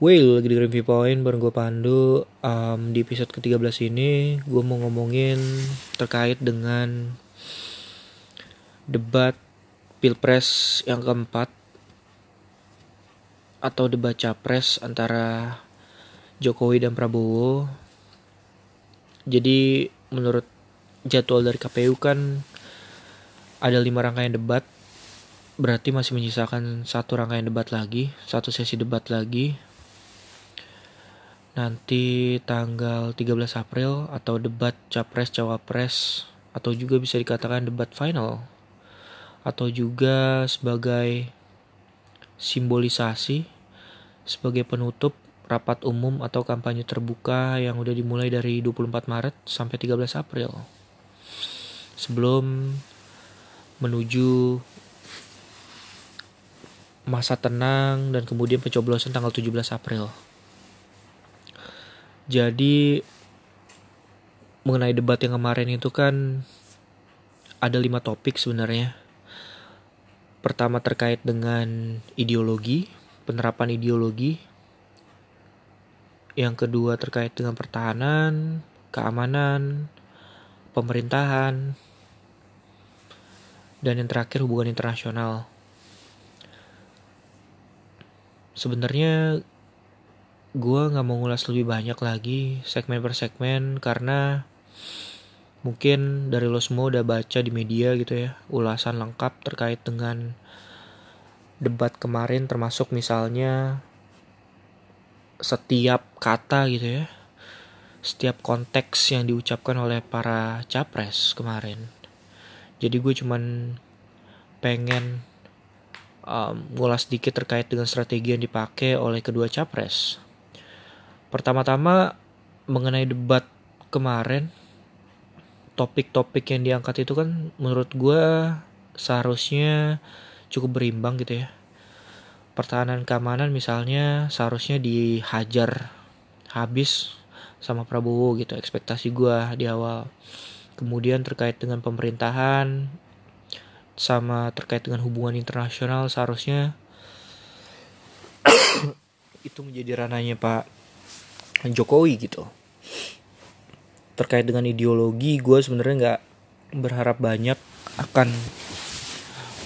Well, lagi di Review Point bareng gue Pandu. Um, Di episode ke-13 ini gue mau ngomongin terkait dengan Debat Pilpres yang keempat Atau debat Capres antara Jokowi dan Prabowo. Jadi menurut jadwal dari KPU kan Ada lima rangkaian debat. Berarti masih menyisakan satu rangkaian debat lagi Satu sesi debat lagi nanti tanggal 13 April atau debat Capres Cawapres atau juga bisa dikatakan debat final atau juga sebagai simbolisasi sebagai penutup rapat umum atau kampanye terbuka yang udah dimulai dari 24 Maret sampai 13 April. Sebelum menuju masa tenang dan kemudian pencoblosan tanggal 17 April. Jadi mengenai debat yang kemarin itu kan ada lima topik sebenarnya. Pertama terkait dengan ideologi, penerapan ideologi. Yang kedua terkait dengan pertahanan, keamanan, pemerintahan, dan yang terakhir hubungan internasional. Sebenarnya gue nggak mau ngulas lebih banyak lagi segmen per segmen karena mungkin dari lo semua udah baca di media gitu ya ulasan lengkap terkait dengan debat kemarin termasuk misalnya setiap kata gitu ya setiap konteks yang diucapkan oleh para capres kemarin. Jadi gue cuman pengen um, ngulas sedikit terkait dengan strategi yang dipakai oleh kedua capres Pertama-tama mengenai debat kemarin, topik-topik yang diangkat itu kan menurut gue seharusnya cukup berimbang gitu ya. Pertahanan keamanan misalnya seharusnya dihajar habis sama Prabowo gitu ekspektasi gue di awal. Kemudian terkait dengan pemerintahan sama terkait dengan hubungan internasional seharusnya itu menjadi ranahnya Pak Jokowi gitu. Terkait dengan ideologi gue sebenarnya nggak berharap banyak akan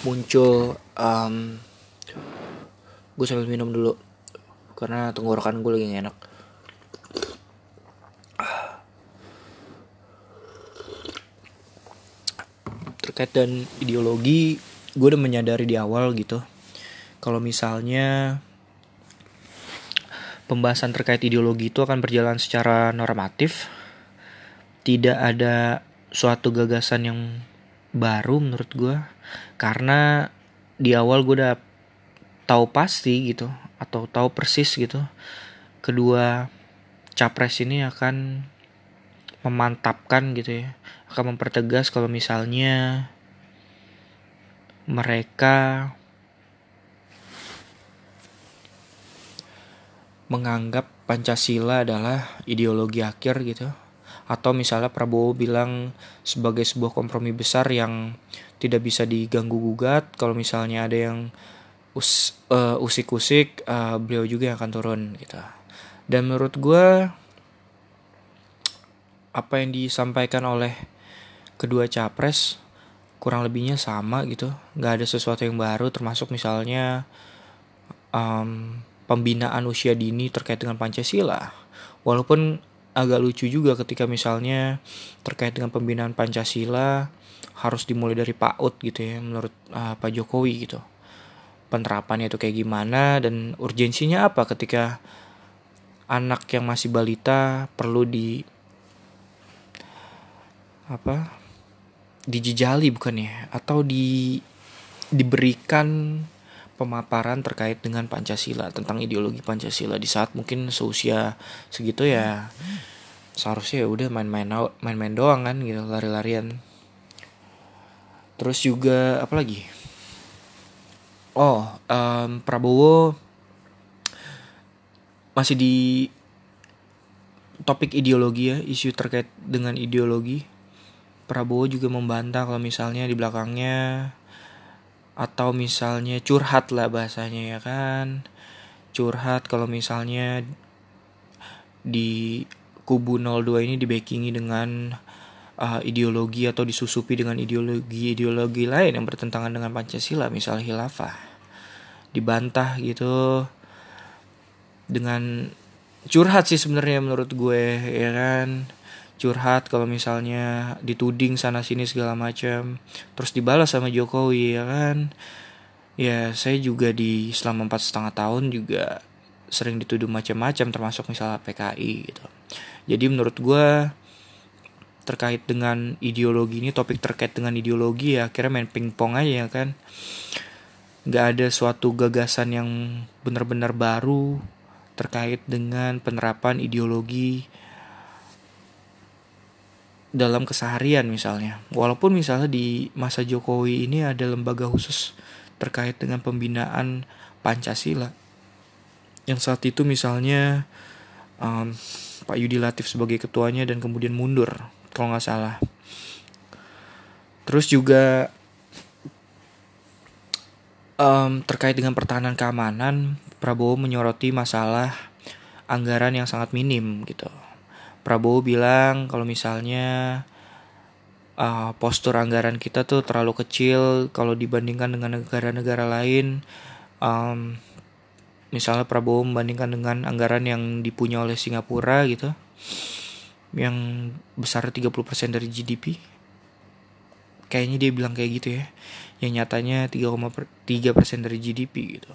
muncul um, gue sambil minum dulu. Karena tenggorokan gue lagi gak enak. Terkait dan ideologi gue udah menyadari di awal gitu. Kalau misalnya pembahasan terkait ideologi itu akan berjalan secara normatif. Tidak ada suatu gagasan yang baru menurut gue. Karena di awal gue udah tahu pasti gitu. Atau tahu persis gitu. Kedua capres ini akan memantapkan gitu ya. Akan mempertegas kalau misalnya mereka menganggap Pancasila adalah ideologi akhir gitu. Atau misalnya Prabowo bilang sebagai sebuah kompromi besar yang tidak bisa diganggu gugat. Kalau misalnya ada yang us, uh, usik-usik uh, beliau juga yang akan turun gitu. Dan menurut gue apa yang disampaikan oleh kedua capres kurang lebihnya sama gitu. Nggak ada sesuatu yang baru termasuk misalnya um, pembinaan usia dini terkait dengan Pancasila. Walaupun agak lucu juga ketika misalnya terkait dengan pembinaan Pancasila harus dimulai dari PAUD gitu ya menurut uh, Pak Jokowi gitu. Penerapannya itu kayak gimana dan urgensinya apa ketika anak yang masih balita perlu di apa dijejali bukan ya atau di diberikan pemaparan terkait dengan Pancasila tentang ideologi Pancasila. Di saat mungkin seusia segitu ya seharusnya ya udah main-main main-main doang kan gitu lari-larian. Terus juga apa lagi? Oh um, Prabowo masih di topik ideologi ya isu terkait dengan ideologi. Prabowo juga membantah kalau misalnya di belakangnya atau misalnya curhat lah bahasanya ya kan curhat kalau misalnya di kubu 02 ini dibackingi dengan uh, ideologi atau disusupi dengan ideologi-ideologi lain yang bertentangan dengan Pancasila, misalnya khilafah. Dibantah gitu dengan curhat sih sebenarnya menurut gue ya kan curhat kalau misalnya dituding sana sini segala macam terus dibalas sama Jokowi ya kan? Ya saya juga di selama empat setengah tahun juga sering dituduh macam-macam termasuk misalnya PKI gitu. Jadi menurut gue terkait dengan ideologi ini topik terkait dengan ideologi ya akhirnya main pingpong aja ya kan? Nggak ada suatu gagasan yang benar-benar baru terkait dengan penerapan ideologi dalam keseharian misalnya. Walaupun misalnya di masa Jokowi ini ada lembaga khusus terkait dengan pembinaan Pancasila. Yang saat itu misalnya um, Pak Yudi Latif sebagai ketuanya dan kemudian mundur kalau nggak salah. Terus juga um, terkait dengan pertahanan keamanan, Prabowo menyoroti masalah anggaran yang sangat minim gitu. Prabowo bilang kalau misalnya uh, postur anggaran kita tuh terlalu kecil kalau dibandingkan dengan negara-negara lain. Um, misalnya Prabowo membandingkan dengan anggaran yang dipunya oleh Singapura gitu yang besar 30% dari GDP kayaknya dia bilang kayak gitu ya. Yang nyatanya 3,3% dari GDP gitu.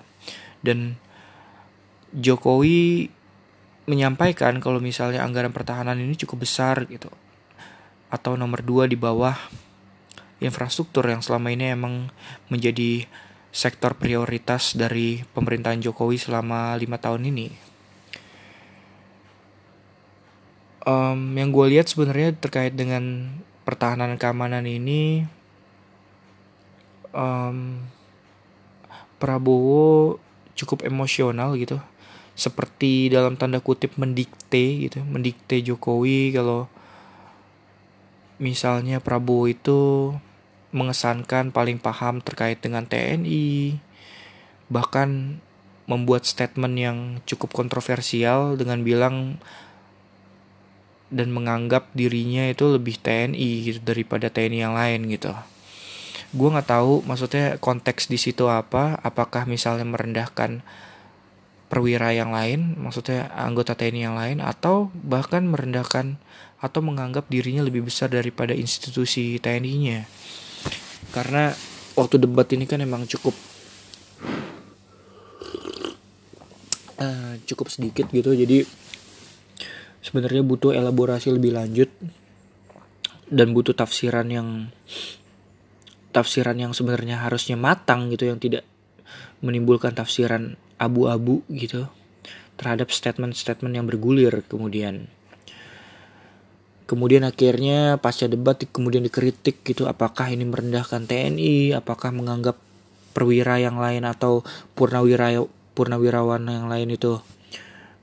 Dan Jokowi menyampaikan kalau misalnya anggaran pertahanan ini cukup besar gitu atau nomor dua di bawah infrastruktur yang selama ini emang menjadi sektor prioritas dari pemerintahan Jokowi selama lima tahun ini. Um, yang gue lihat sebenarnya terkait dengan pertahanan keamanan ini, um, Prabowo cukup emosional gitu seperti dalam tanda kutip mendikte gitu mendikte Jokowi kalau misalnya Prabowo itu mengesankan paling paham terkait dengan TNI bahkan membuat statement yang cukup kontroversial dengan bilang dan menganggap dirinya itu lebih TNI gitu daripada TNI yang lain gitu. Gue nggak tahu maksudnya konteks di situ apa, apakah misalnya merendahkan perwira yang lain, maksudnya anggota TNI yang lain, atau bahkan merendahkan atau menganggap dirinya lebih besar daripada institusi TNI-nya. Karena waktu debat ini kan emang cukup uh, cukup sedikit gitu, jadi sebenarnya butuh elaborasi lebih lanjut dan butuh tafsiran yang tafsiran yang sebenarnya harusnya matang gitu yang tidak menimbulkan tafsiran abu-abu gitu terhadap statement-statement yang bergulir kemudian. Kemudian akhirnya pasca debat kemudian dikritik gitu apakah ini merendahkan TNI apakah menganggap perwira yang lain atau purnawira purnawirawan yang lain itu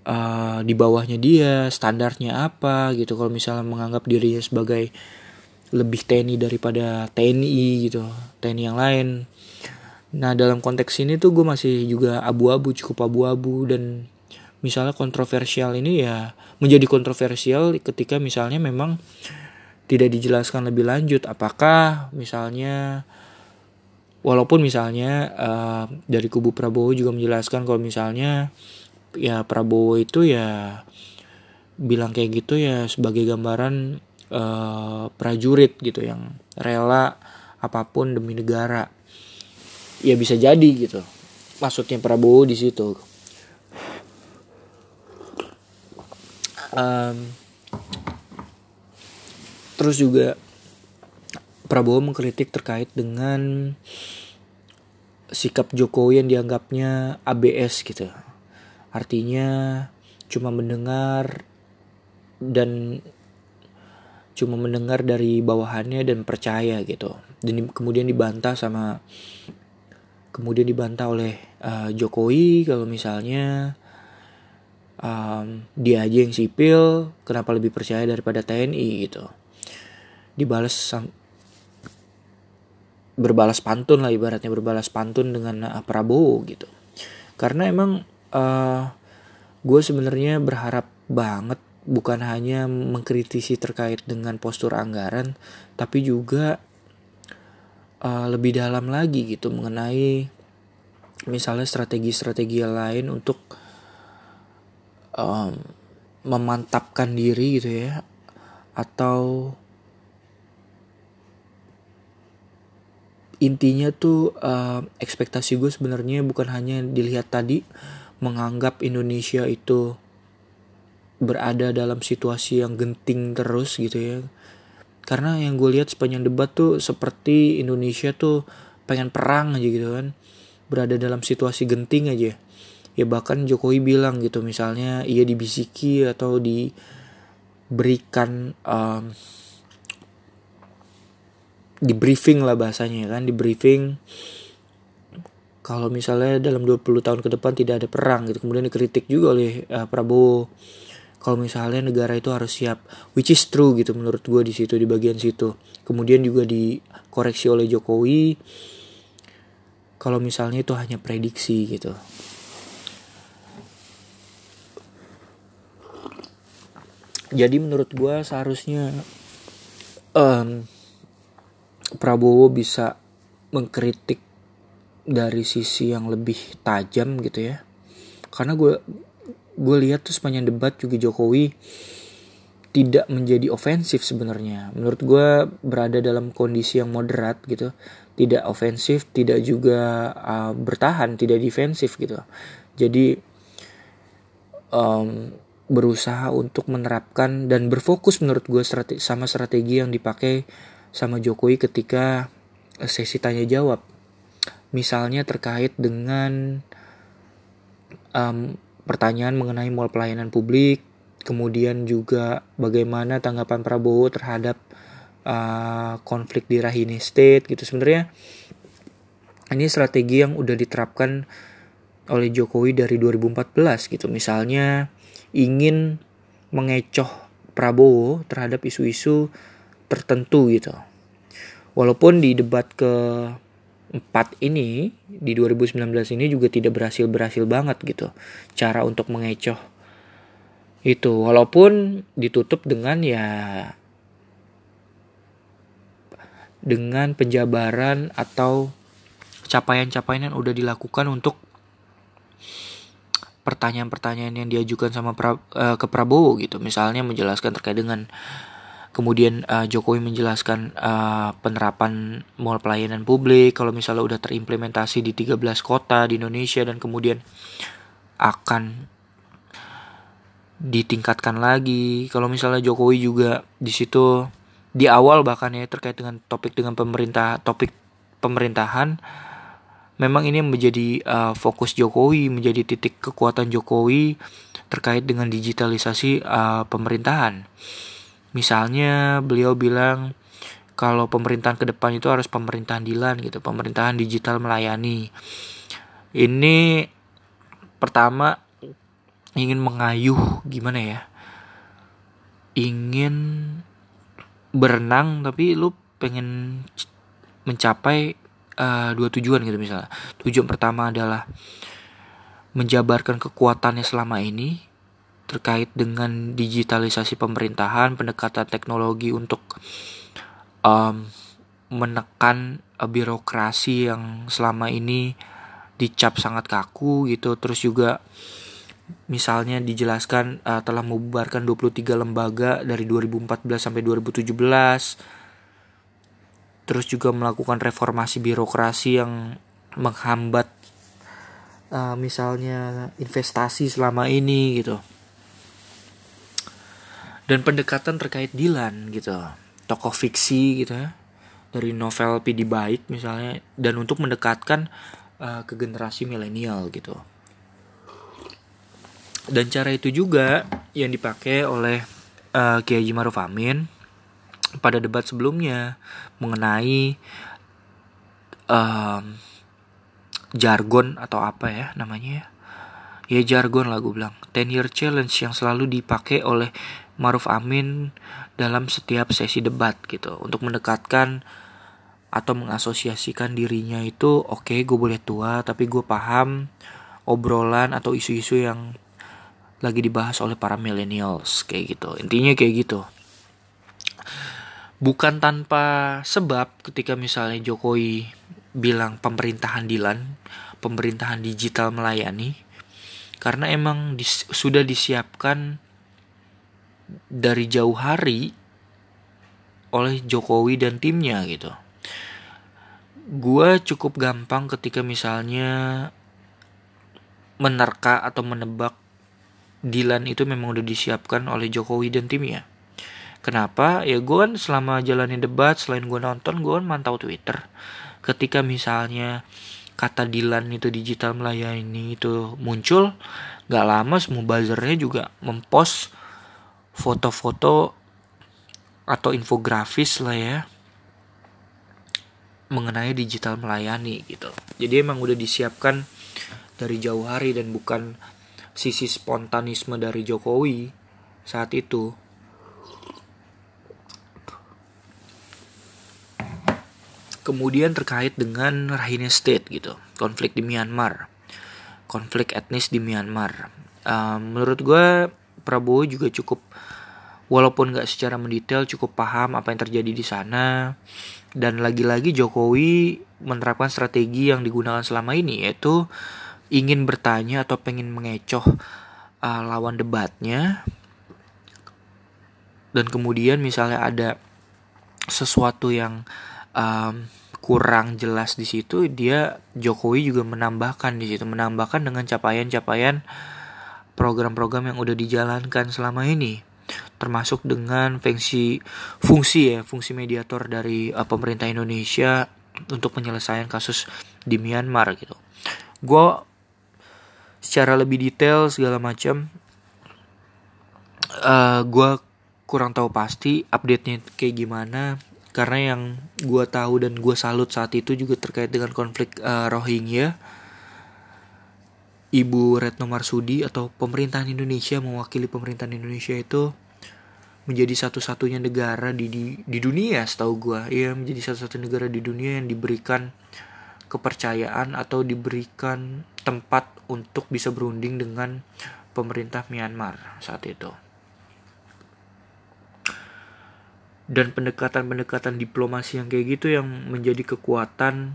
uh, di bawahnya dia standarnya apa gitu. Kalau misalnya menganggap dirinya sebagai lebih TNI daripada TNI gitu TNI yang lain Nah dalam konteks ini tuh gue masih juga abu-abu cukup abu-abu. Dan misalnya kontroversial ini ya menjadi kontroversial ketika misalnya memang tidak dijelaskan lebih lanjut. Apakah misalnya walaupun misalnya uh, dari kubu Prabowo juga menjelaskan kalau misalnya ya Prabowo itu ya bilang kayak gitu ya sebagai gambaran uh, prajurit gitu yang rela apa pun demi negara ya bisa jadi gitu. Maksudnya Prabowo di situ. Um, terus juga Prabowo mengkritik terkait dengan sikap Jokowi yang dianggapnya ABS gitu. Artinya cuma mendengar dan cuma mendengar dari bawahannya dan percaya gitu. Dan kemudian dibantah sama kemudian dibantah oleh uh, Jokowi kalau misalnya um, dia aja yang sipil kenapa lebih percaya daripada TNI gitu. Dibalas berbalas pantun lah ibaratnya berbalas pantun dengan uh, Prabowo gitu. Karena emang uh, gue sebenarnya berharap banget bukan hanya mengkritisi terkait dengan postur anggaran tapi juga uh, lebih dalam lagi gitu mengenai misalnya strategi-strategi lain untuk um, memantapkan diri gitu ya atau intinya tuh uh, ekspektasi gue sebenarnya bukan hanya dilihat tadi menganggap Indonesia itu berada dalam situasi yang genting terus gitu ya karena yang gue lihat sepanjang debat tuh seperti Indonesia tuh pengen perang aja gitu kan. Berada dalam situasi genting aja. Ya bahkan Jokowi bilang gitu misalnya ia dibisiki atau diberikan um, di briefing lah bahasanya kan di briefing kalau misalnya dalam 20 tahun ke depan tidak ada perang gitu. Kemudian dikritik juga oleh uh, Prabowo kalau misalnya negara itu harus siap which is true gitu menurut gue di situ di bagian situ. Kemudian juga dikoreksi oleh Jokowi kalau misalnya itu hanya prediksi gitu. Jadi menurut gue seharusnya um, Prabowo bisa mengkritik dari sisi yang lebih tajam gitu ya. Karena gue gue lihat tuh sepanjang debat juga Jokowi tidak menjadi ofensif sebenarnya. Menurut gue berada dalam kondisi yang moderat gitu. Tidak ofensif tidak juga uh, bertahan tidak defensif gitu. Jadi um, berusaha untuk menerapkan dan berfokus menurut gue strategi, sama strategi yang dipakai sama Jokowi ketika eh, sesi tanya jawab. Misalnya terkait dengan um, pertanyaan mengenai mall pelayanan publik, kemudian juga bagaimana tanggapan Prabowo terhadap uh, konflik di Rahine State gitu sebenarnya ini strategi yang udah diterapkan oleh Jokowi dari 2014 gitu misalnya ingin mengecoh Prabowo terhadap isu-isu tertentu gitu. Walaupun di debat ke empat ini di 2019 ini juga tidak berhasil berhasil banget gitu cara untuk mengecoh itu. Walaupun ditutup dengan ya dengan penjabaran atau capaian-capaian yang udah dilakukan untuk pertanyaan-pertanyaan yang diajukan sama pra, uh, ke Prabowo gitu. Misalnya menjelaskan terkait dengan kemudian uh, Jokowi menjelaskan uh, penerapan mall pelayanan publik kalau misalnya udah terimplementasi di 13 kota di Indonesia dan kemudian akan ditingkatkan lagi. Kalau misalnya Jokowi juga di situ di awal bahkan ya terkait dengan topik dengan pemerintah topik pemerintahan memang ini menjadi uh, fokus Jokowi menjadi titik kekuatan Jokowi terkait dengan digitalisasi uh, pemerintahan Misalnya beliau bilang kalau pemerintahan ke depan itu harus pemerintahan dilan gitu, pemerintahan digital melayani. Ini pertama ingin mengayuh gimana ya? Ingin berenang tapi lu pengen mencapai uh, dua tujuan gitu misalnya. Tujuan pertama adalah menjabarkan kekuatannya selama ini terkait dengan digitalisasi pemerintahan, pendekatan teknologi untuk um, menekan uh, birokrasi yang selama ini dicap sangat kaku gitu. Terus juga misalnya dijelaskan uh, telah membubarkan 23 lembaga dari 2014 sampai 2017. Terus juga melakukan reformasi birokrasi yang menghambat uh, misalnya investasi selama ini gitu dan pendekatan terkait Dilan gitu. Tokoh fiksi gitu ya. Dari novel Pidi Baik misalnya. Dan untuk mendekatkan uh, ke generasi milenial gitu. Dan cara itu juga yang dipakai oleh uh, Kiai Maruf Amin pada debat sebelumnya mengenai um, jargon atau apa ya namanya ya? Ya jargon lah gue bilang. 10 year challenge yang selalu dipakai oleh Maruf Amin dalam setiap sesi debat gitu. Untuk mendekatkan atau mengasosiasikan dirinya itu oke okay, gue boleh tua tapi gue paham obrolan atau isu-isu yang lagi dibahas oleh para millennials kayak gitu. Intinya kayak gitu. Bukan tanpa sebab ketika misalnya Jokowi bilang pemerintahan Dilan pemerintahan digital melayani karena emang dis sudah disiapkan dari jauh hari oleh Jokowi dan timnya gitu. Gue cukup gampang ketika misalnya menerka atau menebak Dilan itu memang udah disiapkan oleh Jokowi dan timnya. Kenapa? Ya gue kan selama jalanin debat, selain gue nonton, gue kan mantau Twitter. Ketika misalnya kata Dilan itu digital melayani itu muncul, gak lama semua buzzernya juga mempost foto-foto atau infografis lah ya mengenai digital melayani gitu. Jadi emang udah disiapkan dari jauh hari dan bukan sisi spontanisme dari Jokowi saat itu. Kemudian terkait dengan Rakhine State gitu, konflik di Myanmar, konflik etnis di Myanmar. Um, menurut gue Prabowo juga cukup walaupun gak secara mendetail cukup paham apa yang terjadi di sana. Dan lagi-lagi Jokowi menerapkan strategi yang digunakan selama ini yaitu ingin bertanya atau pengen mengecoh uh, lawan debatnya. Dan kemudian misalnya ada sesuatu yang um, kurang jelas di situ dia Jokowi juga menambahkan di situ menambahkan dengan capaian-capaian program-program yang udah dijalankan selama ini termasuk dengan fungsi fungsi ya fungsi mediator dari uh, pemerintah Indonesia untuk penyelesaian kasus di Myanmar gitu. Gue secara lebih detail segala macam, uh, gue kurang tahu pasti update-nya kayak gimana karena yang gue tahu dan gue salut saat itu juga terkait dengan konflik uh, Rohingya. Ibu Retno Marsudi atau pemerintahan Indonesia mewakili pemerintahan Indonesia itu menjadi satu-satunya negara di, di di dunia setahu gue ya menjadi satu-satunya negara di dunia yang diberikan kepercayaan atau diberikan tempat untuk bisa berunding dengan pemerintah Myanmar saat itu. Dan pendekatan-pendekatan diplomasi yang kayak gitu yang menjadi kekuatan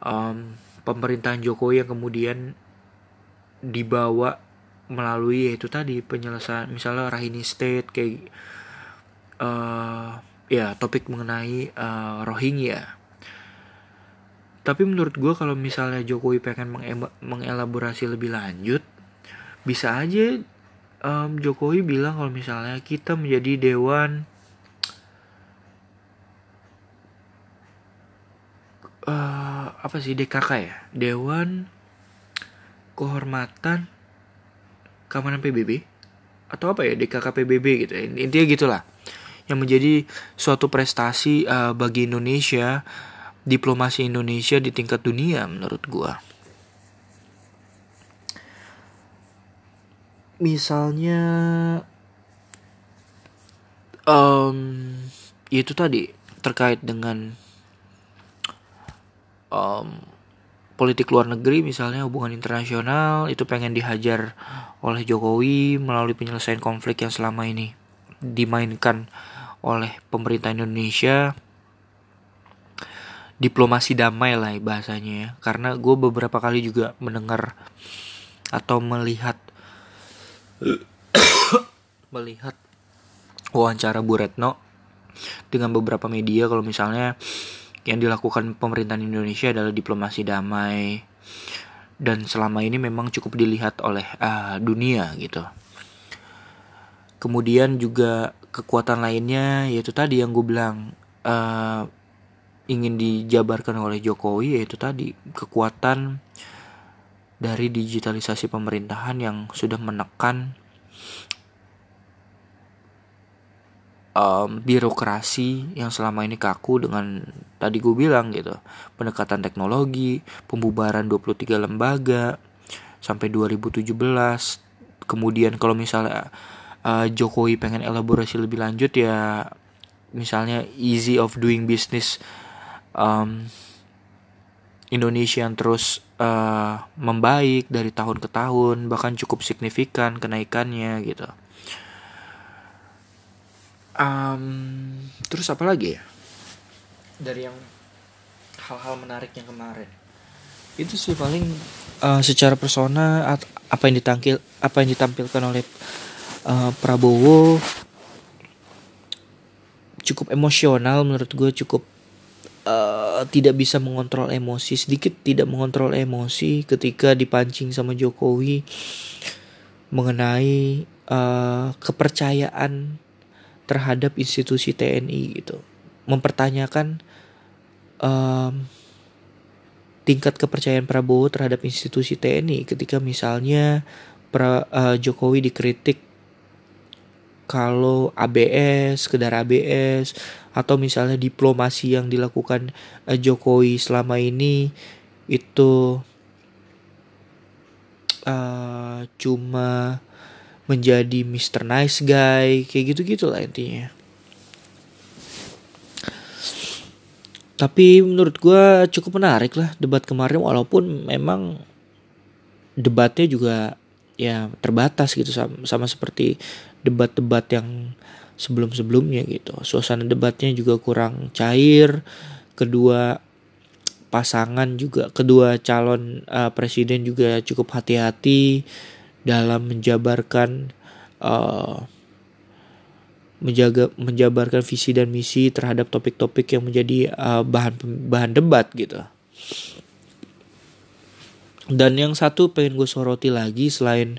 um, pemerintahan Jokowi yang kemudian dibawa melalui yaitu tadi penyelesaian misalnya Rahini State kayak uh, ya topik mengenai uh, Rohingya. Tapi menurut gue kalau misalnya Jokowi pengen mengelaborasi lebih lanjut, bisa aja um, Jokowi bilang kalau misalnya kita menjadi dewan uh, apa sih DKK ya, Dewan Kehormatan keamanan PBB atau apa ya DKK PBB gitu ya. intinya gitulah yang menjadi suatu prestasi uh, bagi Indonesia diplomasi Indonesia di tingkat dunia menurut gua misalnya um, itu tadi terkait dengan um, politik luar negeri misalnya hubungan internasional itu pengen dihajar oleh Jokowi melalui penyelesaian konflik yang selama ini dimainkan oleh pemerintah Indonesia. Diplomasi damai lah bahasanya ya. Karena gue beberapa kali juga mendengar atau melihat melihat wawancara Bu Retno dengan beberapa media. Kalau misalnya yang dilakukan pemerintahan Indonesia adalah diplomasi damai dan selama ini memang cukup dilihat oleh uh, dunia gitu. Kemudian juga kekuatan lainnya yaitu tadi yang gue bilang uh, ingin dijabarkan oleh Jokowi yaitu tadi kekuatan dari digitalisasi pemerintahan yang sudah menekan um, birokrasi yang selama ini kaku dengan tadi gue bilang gitu. Pendekatan teknologi pembubaran 23 lembaga sampai 2017 kemudian kalau misalnya uh, Jokowi pengen elaborasi lebih lanjut ya misalnya easy of doing business um, Indonesia yang terus uh, membaik dari tahun ke tahun bahkan cukup signifikan kenaikannya gitu um, terus apa lagi ya? Dari yang hal-hal menarik yang kemarin. Itu sih paling uh, secara persona apa yang ditampil apa yang ditampilkan oleh uh, Prabowo cukup emosional menurut gue cukup uh, tidak bisa mengontrol emosi sedikit tidak mengontrol emosi ketika dipancing sama Jokowi mengenai uh, kepercayaan terhadap institusi TNI gitu. Mempertanyakan um, tingkat kepercayaan Prabowo terhadap institusi TNI ketika misalnya pra, uh, Jokowi dikritik kalau ABS, sekedar ABS atau misalnya diplomasi yang dilakukan uh, Jokowi selama ini itu uh, cuma menjadi Mr. Nice Guy kayak gitu-gitu lah intinya. Tapi menurut gue cukup menarik lah debat kemarin walaupun memang debatnya juga ya terbatas gitu sama, sama seperti debat-debat yang sebelum-sebelumnya gitu. Suasana debatnya juga kurang cair. Kedua pasangan juga kedua calon uh, presiden juga cukup hati-hati dalam menjabarkan uh, menjaga menjabarkan visi dan misi terhadap topik-topik yang menjadi uh, bahan bahan debat gitu. Dan yang satu pengen gue soroti lagi selain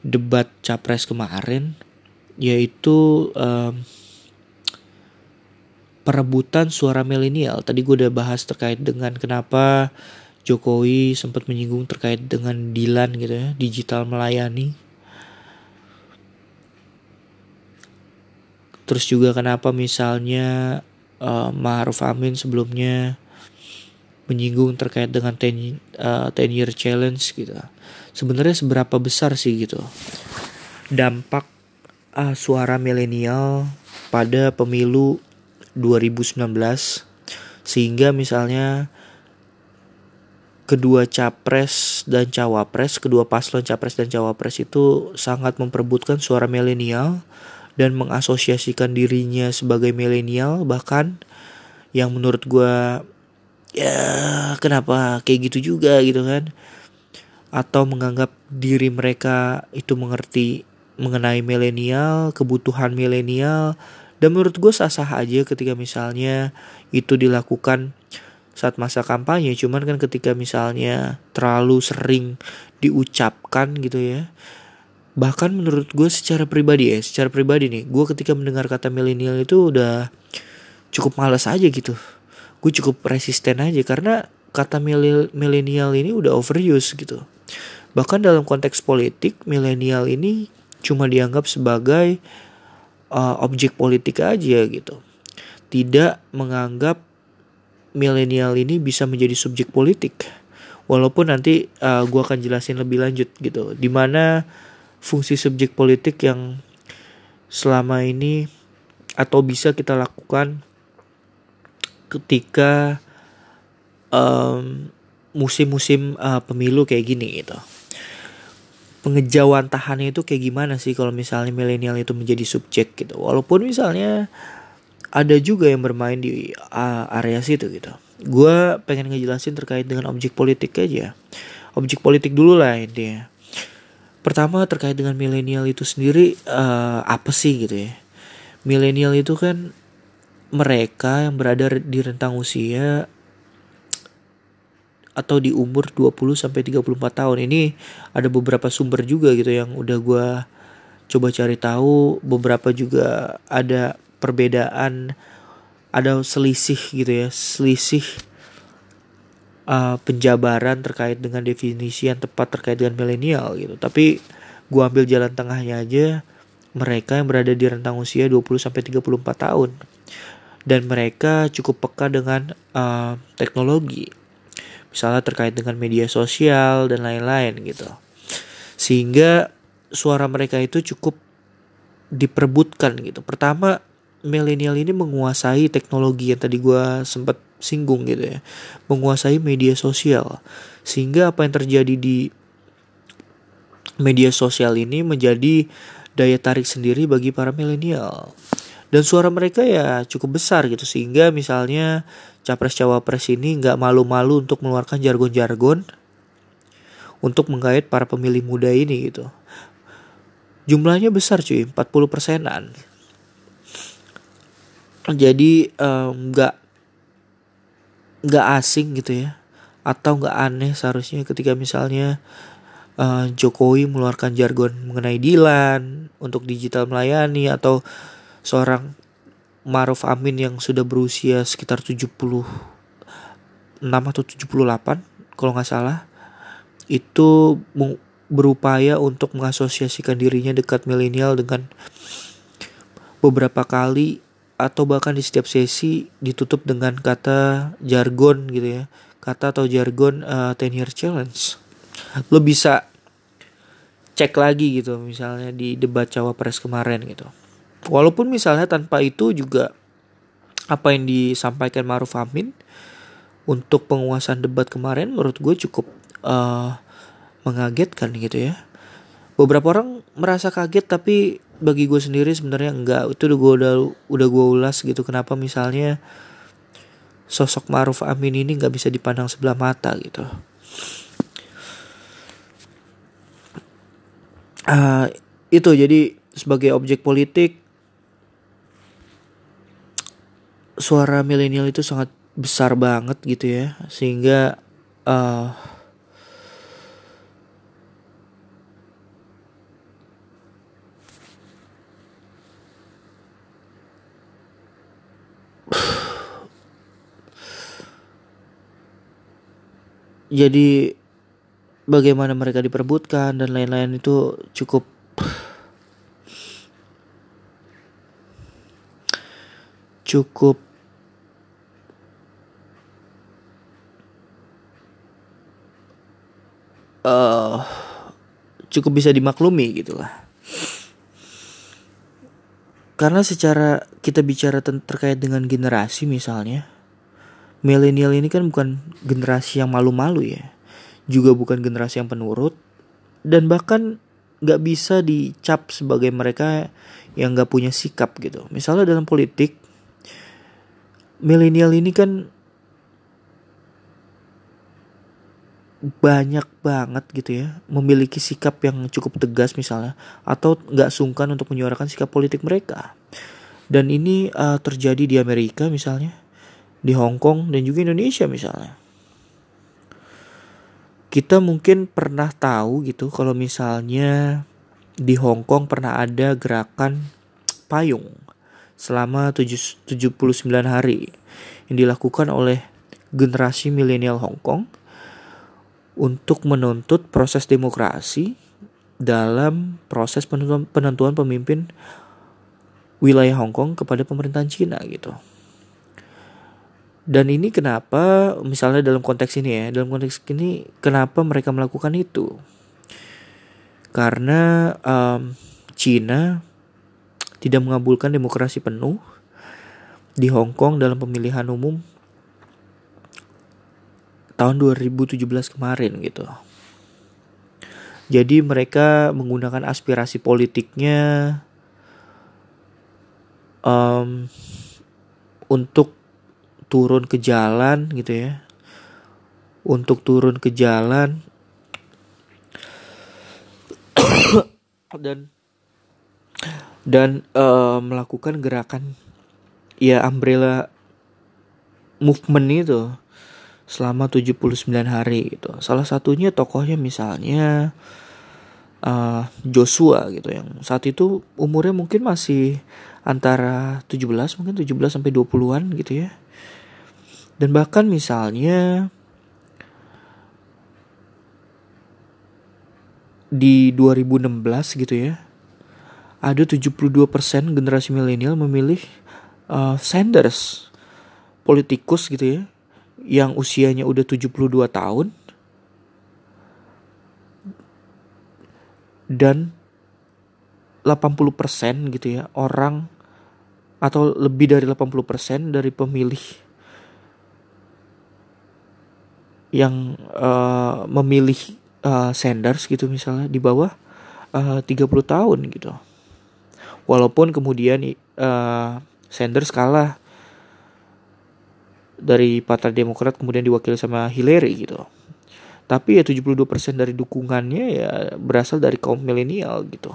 debat capres kemarin yaitu um, perebutan suara milenial. Tadi gue udah bahas terkait dengan kenapa Jokowi sempat menyinggung terkait dengan Dilan gitu ya, digital melayani Terus juga kenapa misalnya uh, Ma'ruf Amin sebelumnya menyinggung terkait dengan 10 uh, 10 year challenge gitu. Sebenarnya seberapa besar sih gitu dampak uh, suara milenial pada pemilu 2019 sehingga misalnya kedua capres dan cawapres, kedua paslon capres dan cawapres itu sangat memperebutkan suara milenial dan mengasosiasikan dirinya sebagai milenial. Bahkan yang menurut gue ya kenapa kayak gitu juga gitu kan? Atau menganggap diri mereka itu mengerti mengenai milenial kebutuhan milenial. Dan menurut gue sah-sah aja ketika misalnya itu dilakukan saat masa kampanye. Cuman kan ketika misalnya terlalu sering diucapkan gitu ya. Bahkan menurut gue secara pribadi ya secara pribadi nih gue ketika mendengar kata milenial itu udah cukup malas aja gitu. Gue cukup resisten aja karena kata milenial ini udah overuse gitu. Bahkan dalam konteks politik milenial ini cuma dianggap sebagai uh, objek politik aja gitu. Tidak menganggap milenial ini bisa menjadi subjek politik walaupun nanti uh, gue akan jelasin lebih lanjut gitu di mana fungsi subjek politik yang selama ini atau bisa kita lakukan ketika um, musim-musim uh, pemilu kayak gini gitu. Pengejauhan tahannya itu kayak gimana sih kalau misalnya milenial itu menjadi subjek gitu. Walaupun misalnya ada juga yang bermain di area situ gitu. Gue pengen ngejelasin terkait dengan objek politik aja. Objek politik dulu lah intinya pertama terkait dengan milenial itu sendiri uh, apa sih gitu ya milenial itu kan mereka yang berada di rentang usia atau di umur 20 sampai 34 tahun ini ada beberapa sumber juga gitu yang udah gue coba cari tahu beberapa juga ada perbedaan ada selisih gitu ya selisih uh, penjabaran terkait dengan definisi yang tepat terkait dengan milenial gitu. Tapi gua ambil jalan tengahnya aja mereka yang berada di rentang usia 20 sampai 34 tahun dan mereka cukup peka dengan uh, teknologi. Misalnya terkait dengan media sosial dan lain-lain gitu. Sehingga suara mereka itu cukup diperebutkan gitu. Pertama milenial ini menguasai teknologi yang tadi gue sempat singgung gitu ya. Menguasai media sosial. Sehingga apa yang terjadi di media sosial ini menjadi daya tarik sendiri bagi para milenial. Dan suara mereka ya cukup besar gitu. Sehingga misalnya capres cawapres ini nggak malu-malu untuk mengeluarkan jargon-jargon untuk menggait para pemilih muda ini gitu. Jumlahnya besar cuy 40 persenan jadi nggak um, nggak asing gitu ya. Atau nggak aneh seharusnya ketika misalnya uh, Jokowi mengeluarkan jargon mengenai Dilan untuk digital melayani atau seorang Maruf Amin yang sudah berusia sekitar 76 atau 78 kalau nggak salah itu berupaya untuk mengasosiasikan dirinya dekat milenial dengan beberapa kali atau bahkan di setiap sesi ditutup dengan kata jargon gitu ya. Kata atau jargon uh, 10 year challenge. Lo bisa cek lagi gitu misalnya di debat cawapres kemarin gitu. Walaupun misalnya tanpa itu juga apa yang disampaikan Maruf Amin untuk penguasaan debat kemarin menurut gue cukup uh, mengagetkan gitu ya. Beberapa orang merasa kaget tapi bagi gue sendiri sebenarnya enggak. Itu udah gue udah udah gue ulas gitu. Kenapa misalnya sosok Maruf Amin ini nggak bisa dipandang sebelah mata gitu. Uh, itu. Jadi sebagai objek politik suara milenial itu sangat besar banget gitu ya. Sehingga uh, jadi bagaimana mereka diperbutkan dan lain-lain itu cukup cukup uh, cukup bisa dimaklumi gitu lah. Karena secara kita bicara terkait dengan generasi misalnya, milenial ini kan bukan generasi yang malu-malu ya, juga bukan generasi yang penurut, dan bahkan nggak bisa dicap sebagai mereka yang nggak punya sikap gitu. Misalnya dalam politik, milenial ini kan banyak banget gitu ya memiliki sikap yang cukup tegas misalnya atau nggak sungkan untuk menyuarakan sikap politik mereka. Dan ini uh, terjadi di Amerika misalnya di Hong Kong dan juga Indonesia misalnya kita mungkin pernah tahu gitu kalau misalnya di Hong Kong pernah ada gerakan payung selama 79 hari yang dilakukan oleh generasi milenial Hong Kong untuk menuntut proses demokrasi dalam proses penentuan, pemimpin wilayah Hong Kong kepada pemerintahan Cina gitu. Dan ini kenapa misalnya dalam konteks ini ya, dalam konteks ini kenapa mereka melakukan itu? Karena um, Cina tidak mengabulkan demokrasi penuh di Hong Kong dalam pemilihan umum tahun 2017 kemarin gitu. Jadi mereka menggunakan aspirasi politiknya um, untuk turun ke jalan gitu ya. Untuk turun ke jalan dan dan uh, melakukan gerakan ya umbrella movement itu selama 79 hari gitu. Salah satunya tokohnya misalnya uh, Joshua gitu yang saat itu umurnya mungkin masih antara 17 mungkin 17 sampai 20-an gitu ya. Dan bahkan misalnya di 2016 gitu ya. Ada 72% generasi milenial memilih uh, Sanders politikus gitu ya yang usianya udah 72 tahun dan 80% gitu ya orang atau lebih dari 80% dari pemilih yang uh, memilih uh, Sanders gitu misalnya di bawah uh, 30 tahun gitu. Walaupun kemudian uh, Sanders kalah dari Partai Demokrat kemudian diwakili sama Hillary gitu. Tapi ya 72% dari dukungannya ya berasal dari kaum milenial gitu.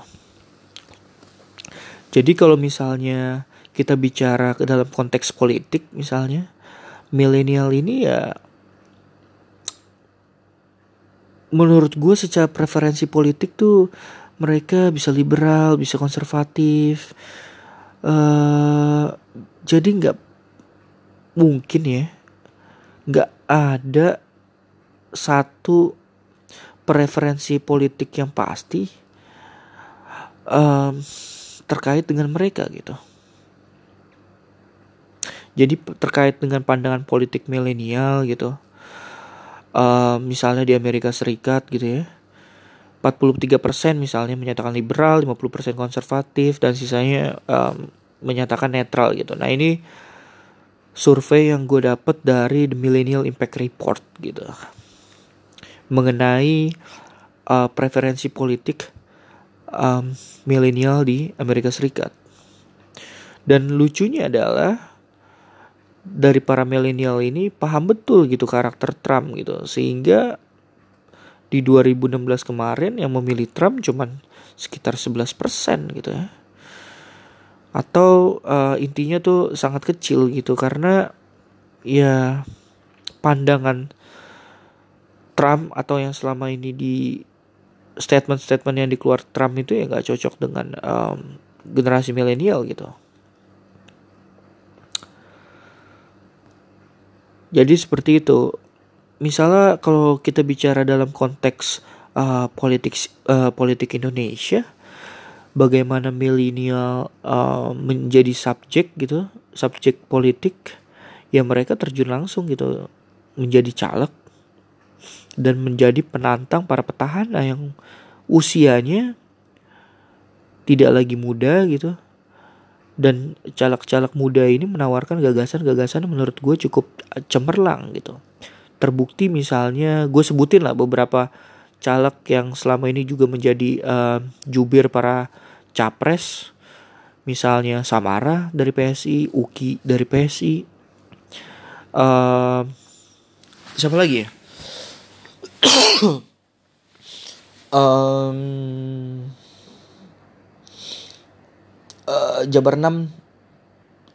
Jadi kalau misalnya kita bicara ke dalam konteks politik misalnya, milenial ini ya menurut gue secara preferensi politik tuh mereka bisa liberal, bisa konservatif. Uh, jadi nggak mungkin ya, nggak ada satu preferensi politik yang pasti um, terkait dengan mereka gitu. Jadi terkait dengan pandangan politik milenial gitu. Misalnya di Amerika Serikat gitu ya. 43% misalnya menyatakan liberal, 50% konservatif dan sisanya um, menyatakan netral gitu. Nah, ini survei yang gue dapet dari The Millennial Impact Report gitu mengenai uh, preferensi politik um, milenial di Amerika Serikat. Dan lucunya adalah dari para milenial ini paham betul gitu karakter Trump gitu sehingga di 2016 kemarin yang memilih Trump cuman sekitar 11% gitu ya. Atau uh, intinya tuh sangat kecil gitu karena ya pandangan Trump atau yang selama ini di statement-statement yang dikeluar Trump itu ya nggak cocok dengan um, generasi milenial gitu. Jadi seperti itu. Misalnya kalau kita bicara dalam konteks uh, politik uh, politik Indonesia, bagaimana milenial uh, menjadi subjek gitu, subjek politik, ya mereka terjun langsung gitu menjadi caleg dan menjadi penantang para petahana yang usianya tidak lagi muda gitu dan caleg-caleg muda ini menawarkan gagasan-gagasan menurut gue cukup cemerlang gitu. Terbukti misalnya gue sebutin lah beberapa caleg yang selama ini juga menjadi uh, jubir para capres. Misalnya Samara dari PSI Uki dari PSI uh, eh, siapa lagi ya? Um, uh, Jabar 6 uh,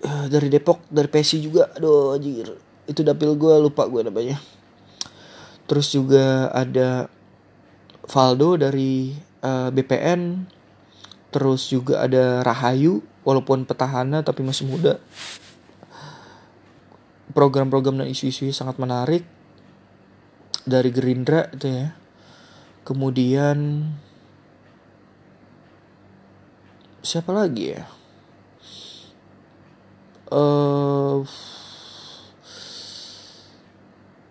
eh, dari Depok dari PSI juga. Aduh anjir. Itu dapil gue lupa gue namanya. Terus juga ada Valdo dari uh, eh, BPN terus juga ada Rahayu walaupun petahana tapi masih muda. Program-program dan isu-isu sangat menarik. Dari Gerindra itu ya. Kemudian siapa lagi ya uh,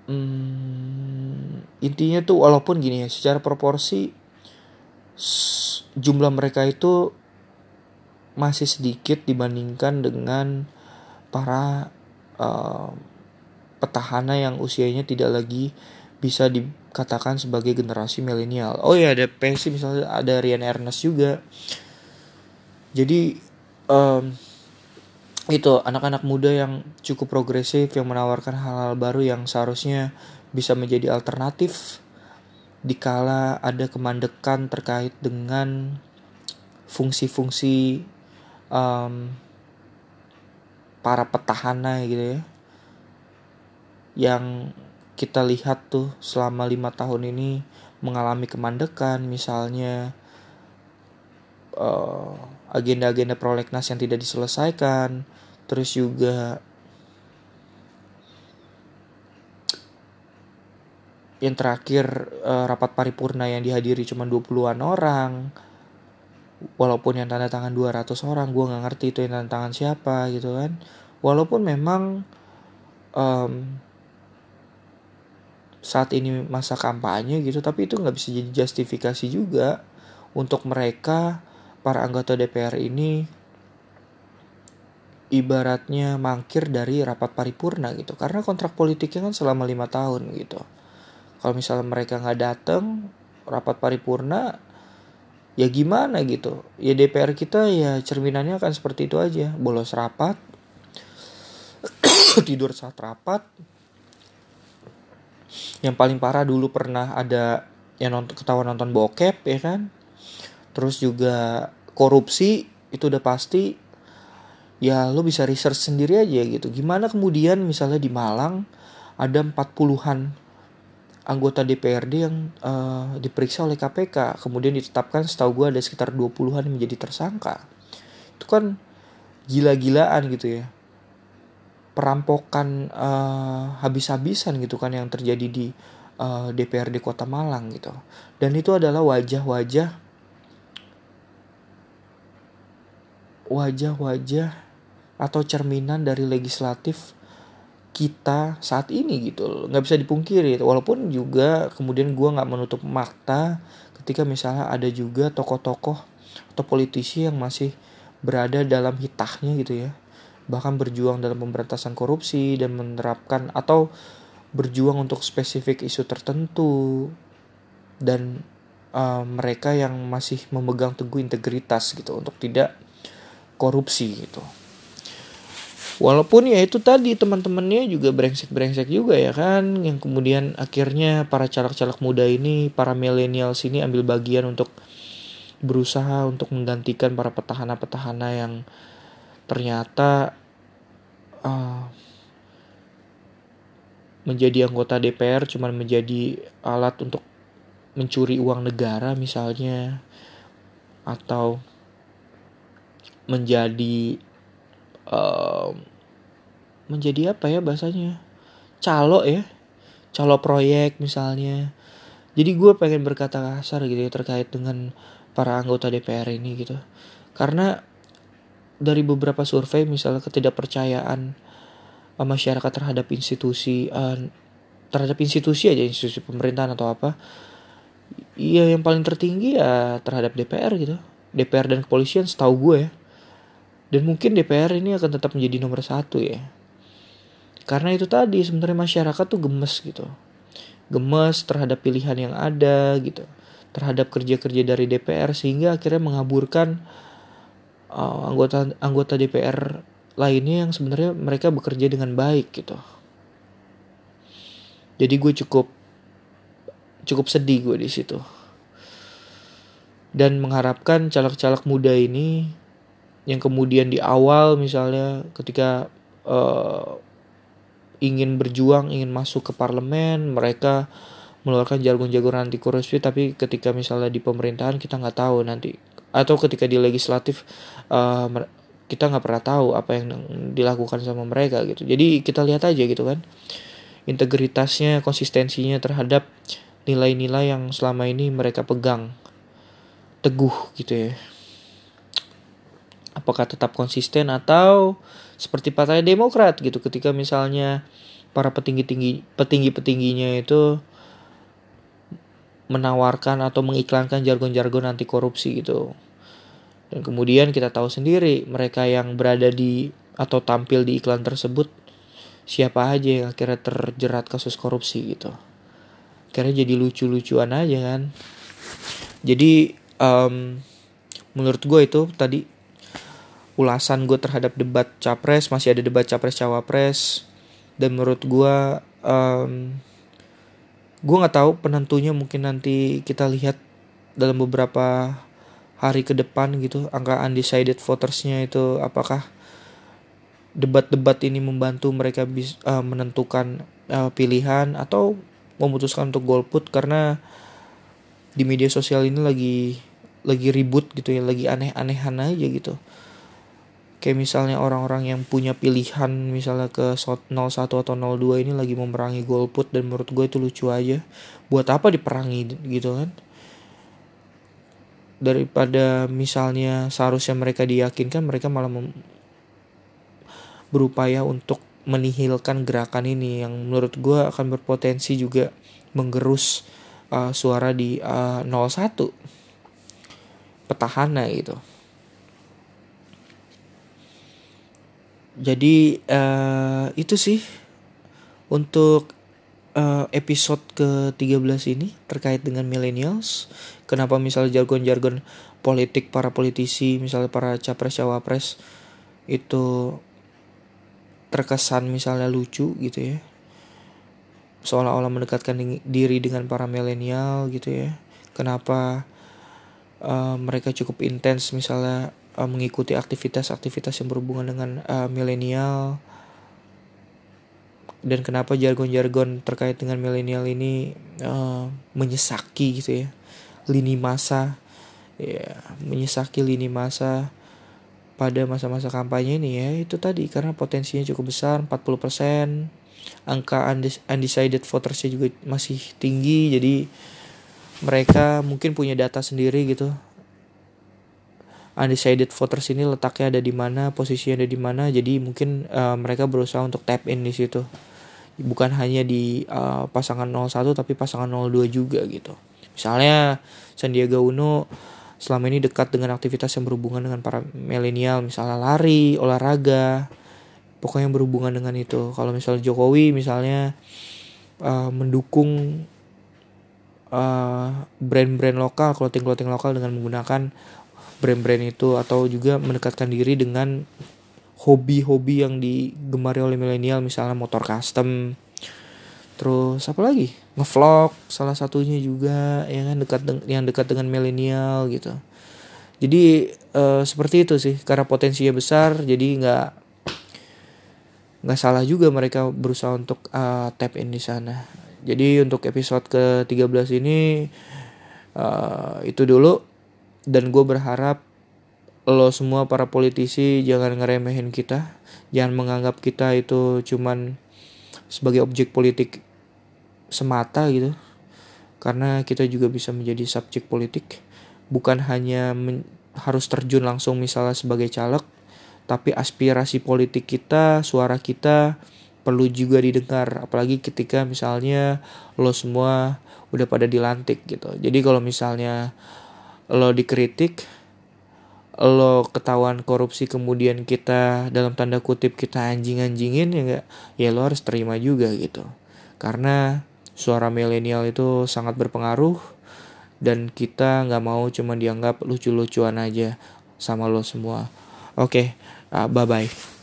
hmm, intinya tuh walaupun gini ya secara proporsi jumlah mereka itu masih sedikit dibandingkan dengan para uh, petahana yang usianya tidak lagi bisa dikatakan sebagai generasi milenial. Oh ya ada PSI misalnya ada Rian Ernest juga. Jadi um, itu anak-anak muda yang cukup progresif yang menawarkan hal-hal baru yang seharusnya bisa menjadi alternatif dikala ada kemandekan terkait dengan fungsi-fungsi um, para petahana gitu ya yang kita lihat tuh selama lima tahun ini mengalami kemandekan. Misalnya uh, agenda-agenda prolegnas yang tidak diselesaikan terus juga yang terakhir uh, rapat paripurna yang dihadiri cuma 20-an orang walaupun yang tanda tangan 200 orang gue nggak ngerti itu yang tanda tangan siapa gitu kan. Walaupun memang um, saat ini masa kampanye gitu tapi itu nggak bisa jadi justifikasi juga untuk mereka para anggota DPR ini ibaratnya mangkir dari rapat paripurna gitu. Karena kontrak politiknya kan selama lima tahun gitu. Kalau misalnya mereka nggak datang rapat paripurna ya gimana gitu. Ya DPR kita ya cerminannya akan seperti itu aja. Bolos rapat tidur saat rapat. Yang paling parah dulu pernah ada yang nonton ketahuan nonton bokep ya kan? Terus juga korupsi itu udah pasti ya lo bisa research sendiri aja gitu. Gimana kemudian misalnya di Malang ada 40-an anggota DPRD yang uh, diperiksa oleh KPK kemudian ditetapkan setahu gue ada sekitar 20-an yang menjadi tersangka. Itu kan gila-gilaan gitu ya. Perampokan uh, habis-habisan gitu kan yang terjadi di uh, eh, DPRD Kota Malang gitu. Dan itu adalah wajah-wajah wajah-wajah atau cerminan dari legislatif kita saat ini gitu nggak bisa dipungkiri. Walaupun juga kemudian gue nggak menutup makta ketika misalnya ada juga tokoh-tokoh atau politisi yang masih berada dalam hitahnya gitu ya. Bahkan berjuang dalam pemberantasan korupsi dan menerapkan atau berjuang untuk spesifik isu tertentu dan uh, mereka yang masih memegang teguh integritas gitu untuk tidak korupsi gitu. Walaupun ya itu tadi teman-temannya juga brengsek-brengsek juga ya kan yang kemudian akhirnya para caleg-caleg muda ini para milenial sini ambil bagian untuk berusaha untuk menggantikan para petahana-petahana yang ternyata uh, menjadi anggota DPR cuman menjadi alat untuk mencuri uang negara misalnya atau menjadi uh, menjadi apa ya bahasanya? Calo ya calo proyek misalnya. Jadi gue pengen berkata kasar gitu ya terkait dengan para anggota DPR ini gitu. Karena dari beberapa survei misalnya ketidakpercayaan eh, masyarakat terhadap institusi uh, terhadap institusi aja institusi pemerintahan atau apa iya yang paling tertinggi ya terhadap DPR gitu. DPR dan kepolisian setahu gue ya dan mungkin DPR ini akan tetap menjadi nomor satu ya. Karena itu tadi sebenarnya masyarakat tuh gemes gitu. Gemes terhadap pilihan yang ada gitu. Terhadap kerja-kerja dari DPR sehingga akhirnya mengaburkan uh, anggota anggota DPR lainnya yang sebenarnya mereka bekerja dengan baik gitu. Jadi gue cukup cukup sedih gue di situ. Dan mengharapkan caleg-caleg muda ini yang kemudian di awal misalnya ketika uh, ingin berjuang ingin masuk ke parlemen mereka mengeluarkan jargon-jargon anti korupsi tapi ketika misalnya di pemerintahan kita nggak tahu nanti. Atau ketika di legislatif uh, kita nggak pernah tahu apa yang dilakukan sama mereka gitu. Jadi kita lihat aja gitu kan integritasnya konsistensinya terhadap nilai-nilai yang selama ini mereka pegang teguh gitu ya apakah tetap konsisten atau seperti partai Demokrat gitu ketika misalnya para petinggi-tinggi petinggi-petingginya itu menawarkan atau mengiklankan jargon-jargon anti korupsi gitu. Dan kemudian kita tahu sendiri mereka yang berada di atau tampil di iklan tersebut siapa aja yang akhirnya terjerat kasus korupsi gitu. Akhirnya jadi lucu-lucuan aja kan. Jadi um, menurut gue itu tadi ulasan gue terhadap debat capres masih ada debat capres cawapres. Dan menurut gue um, gue nggak tahu penentunya mungkin nanti kita lihat dalam beberapa hari ke depan gitu angka undecided votersnya itu apakah debat-debat ini membantu mereka bisa uh, menentukan uh, pilihan atau memutuskan untuk golput. Karena di media sosial ini lagi lagi ribut gitu ya lagi aneh-anehan aja gitu kayak misalnya orang-orang yang punya pilihan misalnya ke 01 atau 02 ini lagi memerangi golput dan menurut gue itu lucu aja. Buat apa diperangi gitu kan? Daripada misalnya seharusnya mereka diyakinkan mereka malah berupaya untuk menihilkan gerakan ini yang menurut gue akan berpotensi juga menggerus uh, suara di uh, 01 petahana gitu jadi uh, itu sih untuk uh, episode ke-13 ini terkait dengan millennials. Kenapa misalnya jargon-jargon politik para politisi, misalnya para capres-cawapres itu terkesan misalnya lucu gitu ya. Seolah-olah mendekatkan diri dengan para milenial gitu ya. Kenapa uh, mereka cukup intens misalnya uh, mengikuti aktivitas-aktivitas yang berhubungan dengan uh, milenial. Dan kenapa jargon-jargon terkait dengan milenial ini uh, menyesaki gitu ya lini masa. Ya menyesaki lini masa pada masa-masa kampanye ini ya itu tadi. Karena potensinya cukup besar 40% angka undecided votersnya juga masih tinggi. Jadi mereka mungkin punya data sendiri gitu undecided voters ini letaknya ada di mana posisinya ada di mana jadi mungkin uh, mereka berusaha untuk tap in di situ bukan hanya di uh, pasangan 01 tapi pasangan 02 juga gitu. Misalnya Sandiaga Uno selama ini dekat dengan aktivitas yang berhubungan dengan para milenial, misalnya lari, olahraga, pokoknya yang berhubungan dengan itu. Kalau misalnya Jokowi misalnya uh, mendukung uh, brand-brand lokal, clothing-clothing lokal dengan menggunakan brand-brand itu atau juga mendekatkan diri dengan hobi-hobi yang digemari oleh milenial misalnya motor custom. Terus apa lagi? Ngevlog salah satunya juga ya kan dekat yang dekat dengan milenial gitu. Jadi uh, seperti itu sih karena potensinya besar jadi nggak nggak salah juga mereka berusaha untuk uh, tap in di sana. Jadi untuk episode ke 13 ini uh, itu dulu dan gue berharap lo semua para politisi jangan ngeremehin kita jangan menganggap kita itu cuman sebagai objek politik semata gitu. Karena kita juga bisa menjadi subjek politik. Bukan hanya harus terjun langsung misalnya sebagai caleg tapi aspirasi politik kita suara kita perlu juga didengar. Apalagi ketika misalnya lo semua udah pada dilantik gitu. Jadi kalau misalnya lo dikritik lo ketahuan korupsi kemudian kita dalam tanda kutip kita anjing-anjingin ya gak ya lo harus terima juga gitu. Karena suara milenial itu sangat berpengaruh dan kita nggak mau cuma dianggap lucu-lucuan aja sama lo semua. Oke okay, uh, bye bye